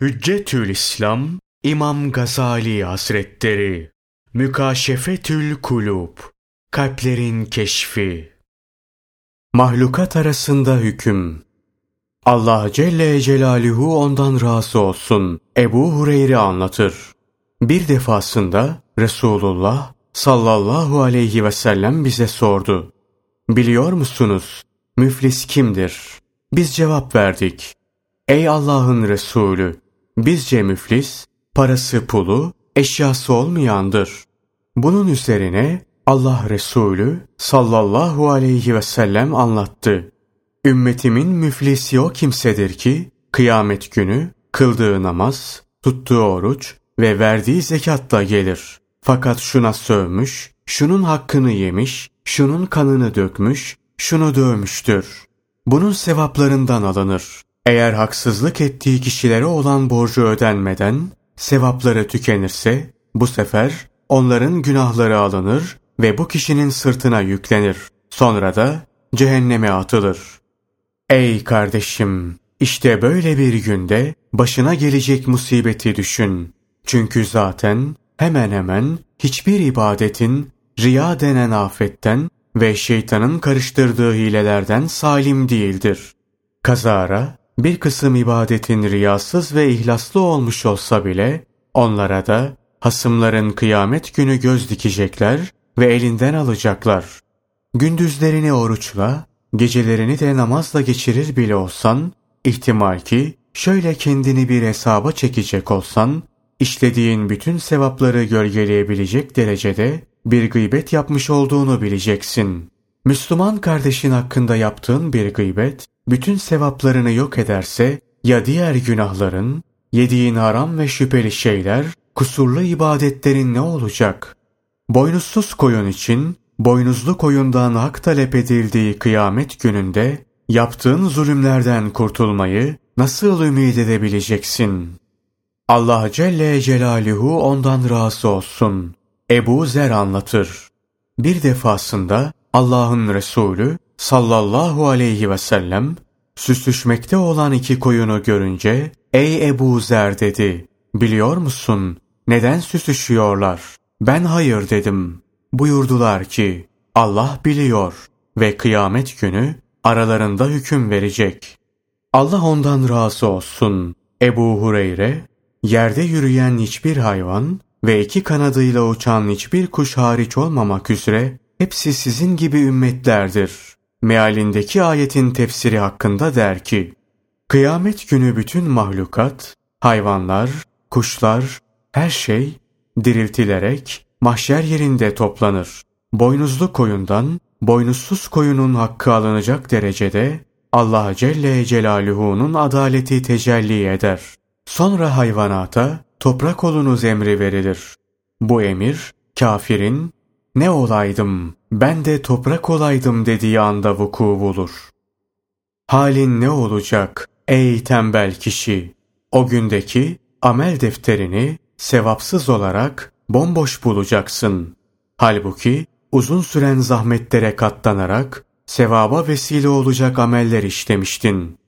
Hüccetül İslam İmam Gazali Hazretleri Mükaşefetül Kulub Kalplerin Keşfi Mahlukat arasında hüküm Allah Celle Celaluhu ondan razı olsun. Ebu Hureyre anlatır. Bir defasında Resulullah sallallahu aleyhi ve sellem bize sordu. Biliyor musunuz müflis kimdir? Biz cevap verdik. Ey Allah'ın Resulü Bizce müflis, parası pulu, eşyası olmayandır. Bunun üzerine Allah Resulü sallallahu aleyhi ve sellem anlattı. Ümmetimin müflisi o kimsedir ki, kıyamet günü kıldığı namaz, tuttuğu oruç ve verdiği zekatla gelir. Fakat şuna sövmüş, şunun hakkını yemiş, şunun kanını dökmüş, şunu dövmüştür. Bunun sevaplarından alınır. Eğer haksızlık ettiği kişilere olan borcu ödenmeden sevapları tükenirse bu sefer onların günahları alınır ve bu kişinin sırtına yüklenir. Sonra da cehenneme atılır. Ey kardeşim! işte böyle bir günde başına gelecek musibeti düşün. Çünkü zaten hemen hemen hiçbir ibadetin riya denen afetten ve şeytanın karıştırdığı hilelerden salim değildir. Kazara bir kısım ibadetin riyasız ve ihlaslı olmuş olsa bile onlara da hasımların kıyamet günü göz dikecekler ve elinden alacaklar. Gündüzlerini oruçla, gecelerini de namazla geçirir bile olsan, ihtimal ki şöyle kendini bir hesaba çekecek olsan, işlediğin bütün sevapları gölgeleyebilecek derecede bir gıybet yapmış olduğunu bileceksin. Müslüman kardeşin hakkında yaptığın bir gıybet, bütün sevaplarını yok ederse ya diğer günahların, yediğin haram ve şüpheli şeyler, kusurlu ibadetlerin ne olacak? Boynuzsuz koyun için, boynuzlu koyundan hak talep edildiği kıyamet gününde, yaptığın zulümlerden kurtulmayı nasıl ümit edebileceksin? Allah Celle Celaluhu ondan razı olsun. Ebu Zer anlatır. Bir defasında Allah'ın Resulü sallallahu aleyhi ve sellem süslüşmekte olan iki koyunu görünce ''Ey Ebu Zer'' dedi. ''Biliyor musun neden süsüşüyorlar?'' Ben hayır dedim. Buyurdular ki Allah biliyor ve kıyamet günü aralarında hüküm verecek. Allah ondan razı olsun. Ebu Hureyre, yerde yürüyen hiçbir hayvan ve iki kanadıyla uçan hiçbir kuş hariç olmamak üzere hepsi sizin gibi ümmetlerdir. Mealindeki ayetin tefsiri hakkında der ki, Kıyamet günü bütün mahlukat, hayvanlar, kuşlar, her şey diriltilerek mahşer yerinde toplanır. Boynuzlu koyundan boynuzsuz koyunun hakkı alınacak derecede Allah Celle Celaluhu'nun adaleti tecelli eder. Sonra hayvanata toprak olunuz emri verilir. Bu emir kafirin ne olaydım, ben de toprak olaydım dediği anda vuku bulur. Halin ne olacak ey tembel kişi? O gündeki amel defterini sevapsız olarak bomboş bulacaksın. Halbuki uzun süren zahmetlere katlanarak sevaba vesile olacak ameller işlemiştin.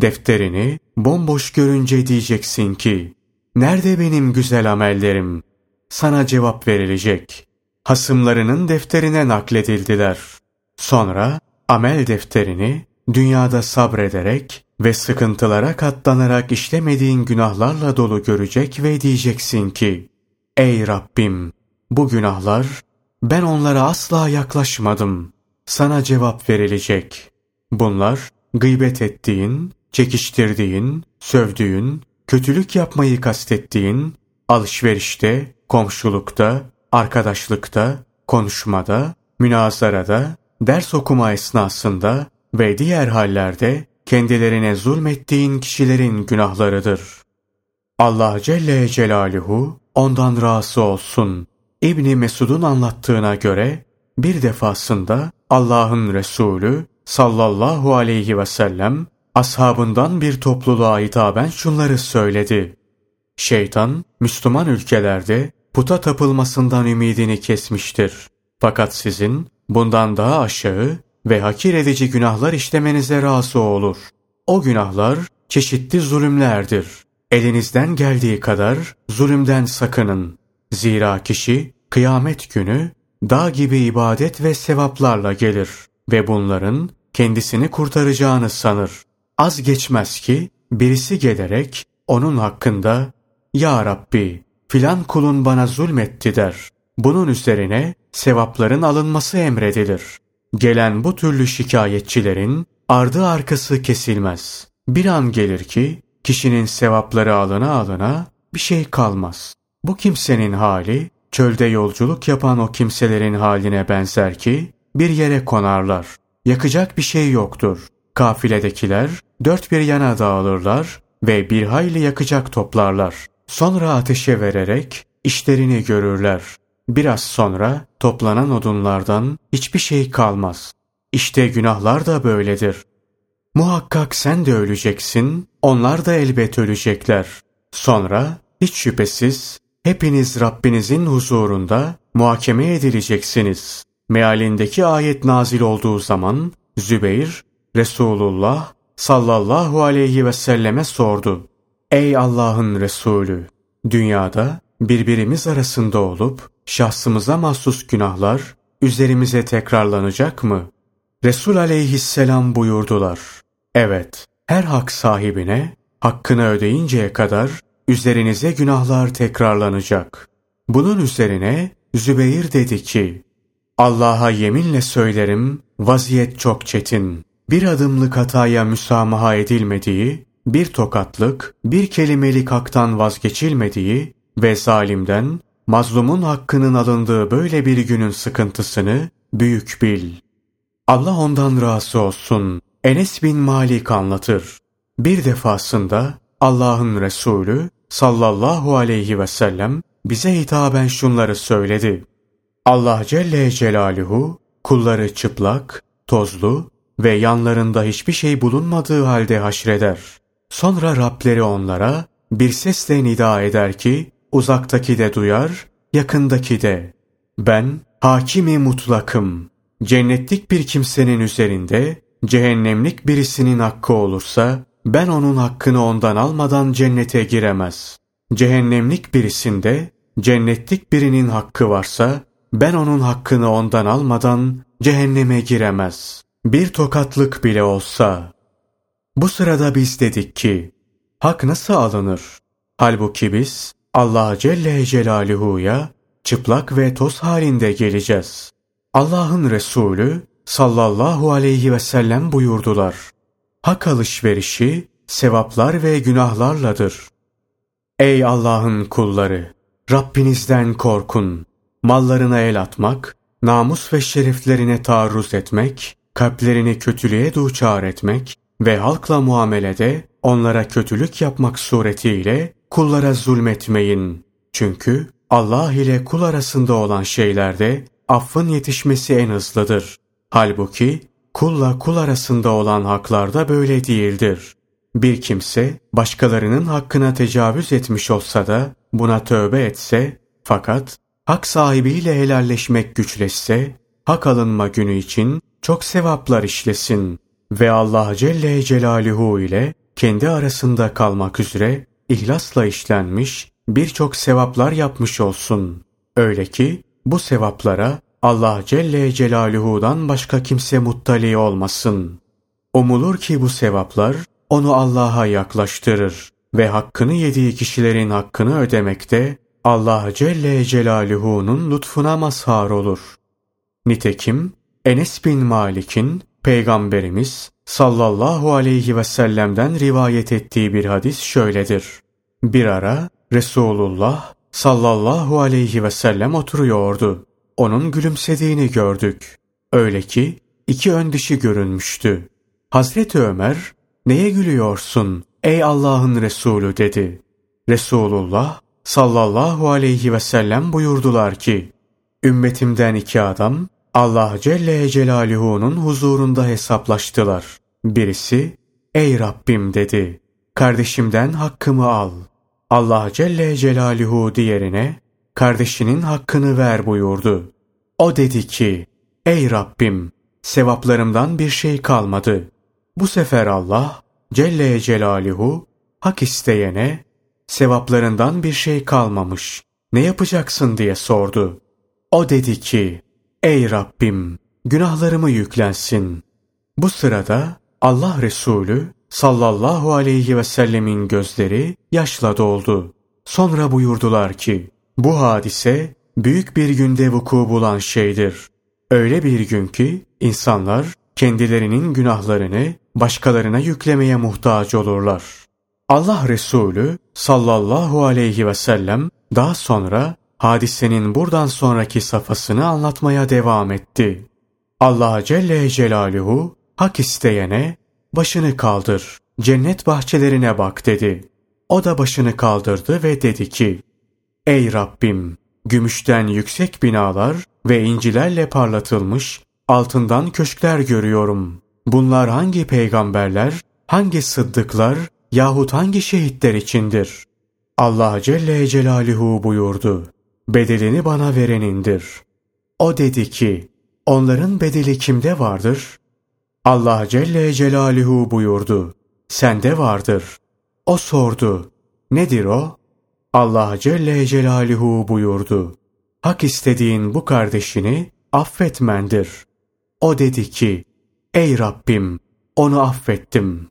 Defterini bomboş görünce diyeceksin ki, nerede benim güzel amellerim? Sana cevap verilecek hasımlarının defterine nakledildiler. Sonra amel defterini dünyada sabrederek ve sıkıntılara katlanarak işlemediğin günahlarla dolu görecek ve diyeceksin ki Ey Rabbim bu günahlar ben onlara asla yaklaşmadım. Sana cevap verilecek. Bunlar gıybet ettiğin, çekiştirdiğin, sövdüğün, kötülük yapmayı kastettiğin, alışverişte, komşulukta, arkadaşlıkta, konuşmada, münazarada, ders okuma esnasında ve diğer hallerde kendilerine zulmettiğin kişilerin günahlarıdır. Allah Celle Celaluhu ondan razı olsun. İbni Mesud'un anlattığına göre bir defasında Allah'ın Resulü sallallahu aleyhi ve sellem ashabından bir topluluğa hitaben şunları söyledi. Şeytan, Müslüman ülkelerde puta tapılmasından ümidini kesmiştir. Fakat sizin bundan daha aşağı ve hakir edici günahlar işlemenize razı olur. O günahlar çeşitli zulümlerdir. Elinizden geldiği kadar zulümden sakının. Zira kişi kıyamet günü dağ gibi ibadet ve sevaplarla gelir ve bunların kendisini kurtaracağını sanır. Az geçmez ki birisi gelerek onun hakkında ''Ya Rabbi filan kulun bana zulmetti'' der. Bunun üzerine sevapların alınması emredilir. Gelen bu türlü şikayetçilerin ardı arkası kesilmez. Bir an gelir ki kişinin sevapları alına alına bir şey kalmaz. Bu kimsenin hali çölde yolculuk yapan o kimselerin haline benzer ki bir yere konarlar. Yakacak bir şey yoktur. Kafiledekiler dört bir yana dağılırlar ve bir hayli yakacak toplarlar. Sonra ateşe vererek işlerini görürler. Biraz sonra toplanan odunlardan hiçbir şey kalmaz. İşte günahlar da böyledir. Muhakkak sen de öleceksin, onlar da elbet ölecekler. Sonra hiç şüphesiz hepiniz Rabbinizin huzurunda muhakeme edileceksiniz. Mealindeki ayet nazil olduğu zaman Zübeyir, Resulullah sallallahu aleyhi ve selleme sordu. Ey Allah'ın Resulü! Dünyada birbirimiz arasında olup şahsımıza mahsus günahlar üzerimize tekrarlanacak mı? Resul aleyhisselam buyurdular. Evet, her hak sahibine hakkını ödeyinceye kadar üzerinize günahlar tekrarlanacak. Bunun üzerine Zübeyir dedi ki, Allah'a yeminle söylerim, vaziyet çok çetin. Bir adımlık hataya müsamaha edilmediği, bir tokatlık, bir kelimelik haktan vazgeçilmediği ve zalimden mazlumun hakkının alındığı böyle bir günün sıkıntısını büyük bil. Allah ondan razı olsun. Enes bin Malik anlatır. Bir defasında Allah'ın Resulü sallallahu aleyhi ve sellem bize hitaben şunları söyledi. Allah Celle Celaluhu kulları çıplak, tozlu ve yanlarında hiçbir şey bulunmadığı halde haşreder. Sonra Rableri onlara bir sesle nida eder ki uzaktaki de duyar, yakındaki de. Ben hakimi mutlakım. Cennetlik bir kimsenin üzerinde cehennemlik birisinin hakkı olursa ben onun hakkını ondan almadan cennete giremez. Cehennemlik birisinde cennetlik birinin hakkı varsa ben onun hakkını ondan almadan cehenneme giremez. Bir tokatlık bile olsa. Bu sırada biz dedik ki, hak nasıl alınır? Halbuki biz Allah Celle Celaluhu'ya çıplak ve toz halinde geleceğiz. Allah'ın Resulü sallallahu aleyhi ve sellem buyurdular. Hak alışverişi sevaplar ve günahlarladır. Ey Allah'ın kulları! Rabbinizden korkun. Mallarına el atmak, namus ve şereflerine taarruz etmek, kalplerini kötülüğe duçar etmek ve halkla muamelede onlara kötülük yapmak suretiyle kullara zulmetmeyin. Çünkü Allah ile kul arasında olan şeylerde affın yetişmesi en hızlıdır. Halbuki kulla kul arasında olan haklarda böyle değildir. Bir kimse başkalarının hakkına tecavüz etmiş olsa da buna tövbe etse fakat hak sahibiyle helalleşmek güçleşse hak alınma günü için çok sevaplar işlesin ve Allah Celle Celaluhu ile kendi arasında kalmak üzere ihlasla işlenmiş birçok sevaplar yapmış olsun. Öyle ki bu sevaplara Allah Celle Celaluhu'dan başka kimse muttali olmasın. Umulur ki bu sevaplar onu Allah'a yaklaştırır ve hakkını yediği kişilerin hakkını ödemekte Allah Celle Celaluhu'nun lütfuna mazhar olur. Nitekim Enes bin Malik'in Peygamberimiz sallallahu aleyhi ve sellem'den rivayet ettiği bir hadis şöyledir. Bir ara Resulullah sallallahu aleyhi ve sellem oturuyordu. Onun gülümsediğini gördük. Öyle ki iki ön dişi görünmüştü. Hazreti Ömer, neye gülüyorsun ey Allah'ın Resulü dedi. Resulullah sallallahu aleyhi ve sellem buyurdular ki, Ümmetimden iki adam Allah Celle Celaluhu'nun huzurunda hesaplaştılar. Birisi, ey Rabbim dedi, kardeşimden hakkımı al. Allah Celle Celaluhu diğerine, kardeşinin hakkını ver buyurdu. O dedi ki, ey Rabbim, sevaplarımdan bir şey kalmadı. Bu sefer Allah Celle Celaluhu hak isteyene sevaplarından bir şey kalmamış. Ne yapacaksın diye sordu. O dedi ki, ey Rabbim günahlarımı yüklensin. Bu sırada Allah Resulü sallallahu aleyhi ve sellemin gözleri yaşla doldu. Sonra buyurdular ki, bu hadise büyük bir günde vuku bulan şeydir. Öyle bir gün ki insanlar kendilerinin günahlarını başkalarına yüklemeye muhtaç olurlar. Allah Resulü sallallahu aleyhi ve sellem daha sonra hadisenin buradan sonraki safhasını anlatmaya devam etti. Allah Celle Celaluhu hak isteyene başını kaldır, cennet bahçelerine bak dedi. O da başını kaldırdı ve dedi ki, Ey Rabbim! Gümüşten yüksek binalar ve incilerle parlatılmış altından köşkler görüyorum. Bunlar hangi peygamberler, hangi sıddıklar yahut hangi şehitler içindir? Allah Celle Celaluhu buyurdu. Bedelini bana verenindir. O dedi ki, onların bedeli kimde vardır? Allah Celle Celaluhu buyurdu. Sende vardır. O sordu. Nedir o? Allah Celle Celaluhu buyurdu. Hak istediğin bu kardeşini affetmendir. O dedi ki, Ey Rabbim, onu affettim.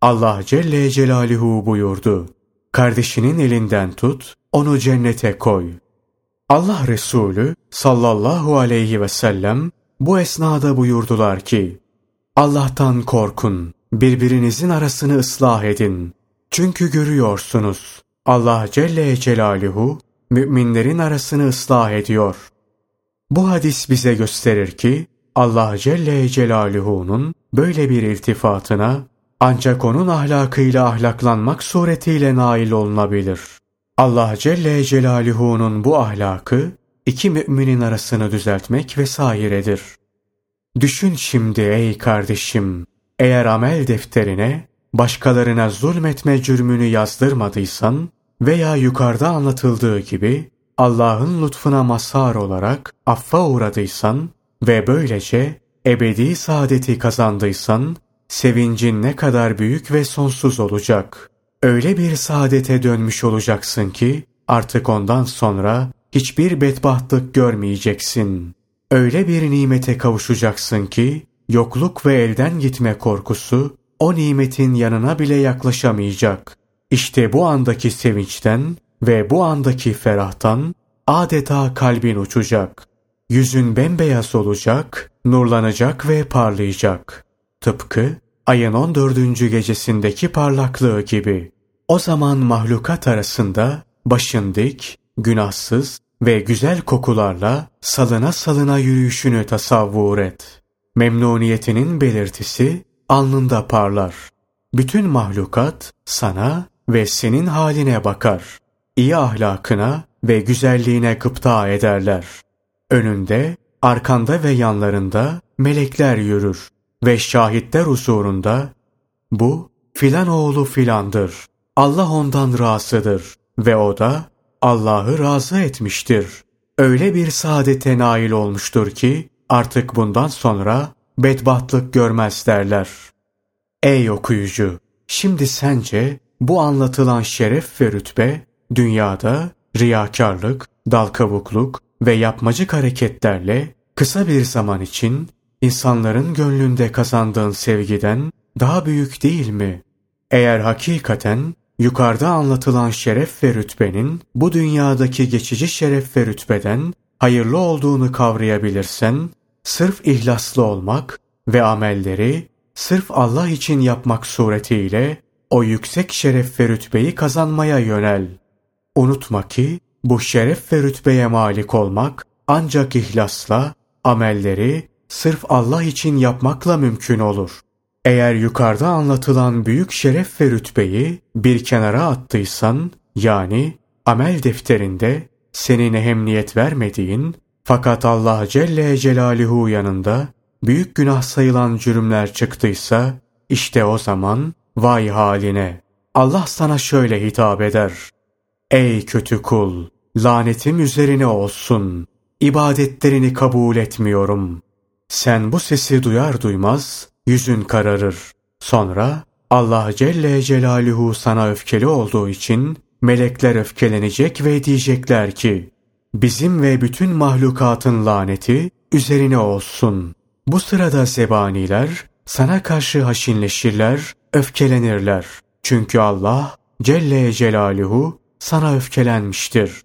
Allah Celle Celaluhu buyurdu. Kardeşinin elinden tut, onu cennete koy. Allah Resulü sallallahu aleyhi ve sellem bu esnada buyurdular ki, Allah'tan korkun, birbirinizin arasını ıslah edin. Çünkü görüyorsunuz, Allah Celle Celaluhu müminlerin arasını ıslah ediyor. Bu hadis bize gösterir ki Allah Celle Celaluhu'nun böyle bir iltifatına ancak onun ahlakıyla ahlaklanmak suretiyle nail olunabilir. Allah Celle Celaluhu'nun bu ahlakı iki müminin arasını düzeltmek vesairedir. Düşün şimdi ey kardeşim, eğer amel defterine başkalarına zulmetme cürmünü yazdırmadıysan veya yukarıda anlatıldığı gibi Allah'ın lütfuna mazhar olarak affa uğradıysan ve böylece ebedi saadeti kazandıysan sevincin ne kadar büyük ve sonsuz olacak. Öyle bir saadete dönmüş olacaksın ki artık ondan sonra hiçbir bedbahtlık görmeyeceksin. Öyle bir nimete kavuşacaksın ki yokluk ve elden gitme korkusu o nimetin yanına bile yaklaşamayacak. İşte bu andaki sevinçten ve bu andaki ferahtan adeta kalbin uçacak. Yüzün bembeyaz olacak, nurlanacak ve parlayacak. Tıpkı ayın 14. gecesindeki parlaklığı gibi. O zaman mahlukat arasında başın dik, günahsız ve güzel kokularla salına salına yürüyüşünü tasavvur et. Memnuniyetinin belirtisi alnında parlar. Bütün mahlukat sana ve senin haline bakar. İyi ahlakına ve güzelliğine gıpta ederler. Önünde, arkanda ve yanlarında melekler yürür ve şahitler huzurunda bu filan oğlu filandır. Allah ondan razıdır ve o da Allah'ı razı etmiştir. Öyle bir saadete nail olmuştur ki artık bundan sonra bedbahtlık görmez derler. Ey okuyucu! Şimdi sence bu anlatılan şeref ve rütbe dünyada riyakarlık, dalkavukluk ve yapmacık hareketlerle kısa bir zaman için insanların gönlünde kazandığın sevgiden daha büyük değil mi? Eğer hakikaten yukarıda anlatılan şeref ve rütbenin bu dünyadaki geçici şeref ve rütbeden hayırlı olduğunu kavrayabilirsen, sırf ihlaslı olmak ve amelleri sırf Allah için yapmak suretiyle o yüksek şeref ve rütbeyi kazanmaya yönel. Unutma ki bu şeref ve rütbeye malik olmak ancak ihlasla, amelleri sırf Allah için yapmakla mümkün olur. Eğer yukarıda anlatılan büyük şeref ve rütbeyi bir kenara attıysan, yani amel defterinde senin ehemmiyet vermediğin fakat Allah Celle Celaluhu yanında büyük günah sayılan cürümler çıktıysa, işte o zaman vay haline. Allah sana şöyle hitap eder. Ey kötü kul! Lanetim üzerine olsun. İbadetlerini kabul etmiyorum. Sen bu sesi duyar duymaz yüzün kararır. Sonra Allah Celle Celaluhu sana öfkeli olduğu için melekler öfkelenecek ve diyecekler ki, bizim ve bütün mahlukatın laneti üzerine olsun. Bu sırada zebaniler sana karşı haşinleşirler, öfkelenirler. Çünkü Allah Celle Celaluhu sana öfkelenmiştir.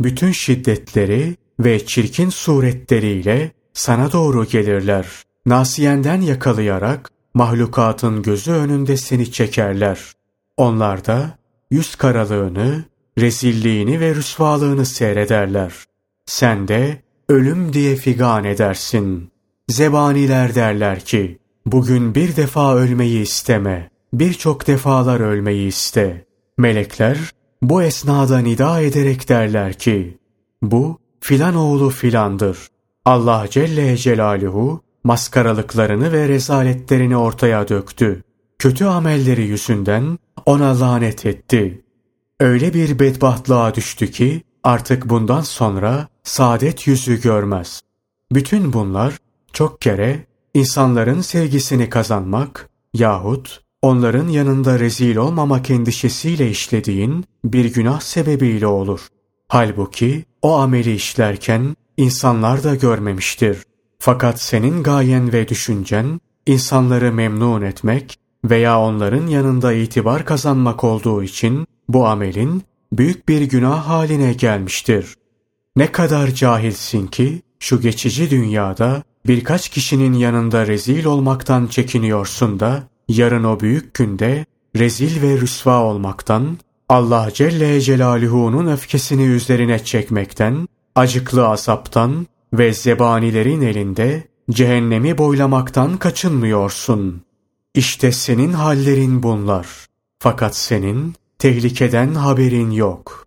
Bütün şiddetleri ve çirkin suretleriyle sana doğru gelirler. Nasiyenden yakalayarak mahlukatın gözü önünde seni çekerler. Onlar da yüz karalığını, rezilliğini ve rüsvalığını seyrederler. Sen de ölüm diye figan edersin. Zebaniler derler ki, bugün bir defa ölmeyi isteme, birçok defalar ölmeyi iste. Melekler bu esnada nida ederek derler ki, bu filan oğlu filandır. Allah Celle Celaluhu maskaralıklarını ve rezaletlerini ortaya döktü. Kötü amelleri yüzünden ona lanet etti. Öyle bir bedbahtlığa düştü ki artık bundan sonra saadet yüzü görmez. Bütün bunlar çok kere insanların sevgisini kazanmak yahut onların yanında rezil olmamak endişesiyle işlediğin bir günah sebebiyle olur. Halbuki o ameli işlerken insanlar da görmemiştir. Fakat senin gayen ve düşüncen insanları memnun etmek veya onların yanında itibar kazanmak olduğu için bu amelin büyük bir günah haline gelmiştir. Ne kadar cahilsin ki şu geçici dünyada birkaç kişinin yanında rezil olmaktan çekiniyorsun da yarın o büyük günde rezil ve rüsva olmaktan, Allah Celle Celaluhu'nun öfkesini üzerine çekmekten, acıklı azaptan ve zebanilerin elinde cehennemi boylamaktan kaçınmıyorsun. İşte senin hallerin bunlar. Fakat senin tehlikeden haberin yok.''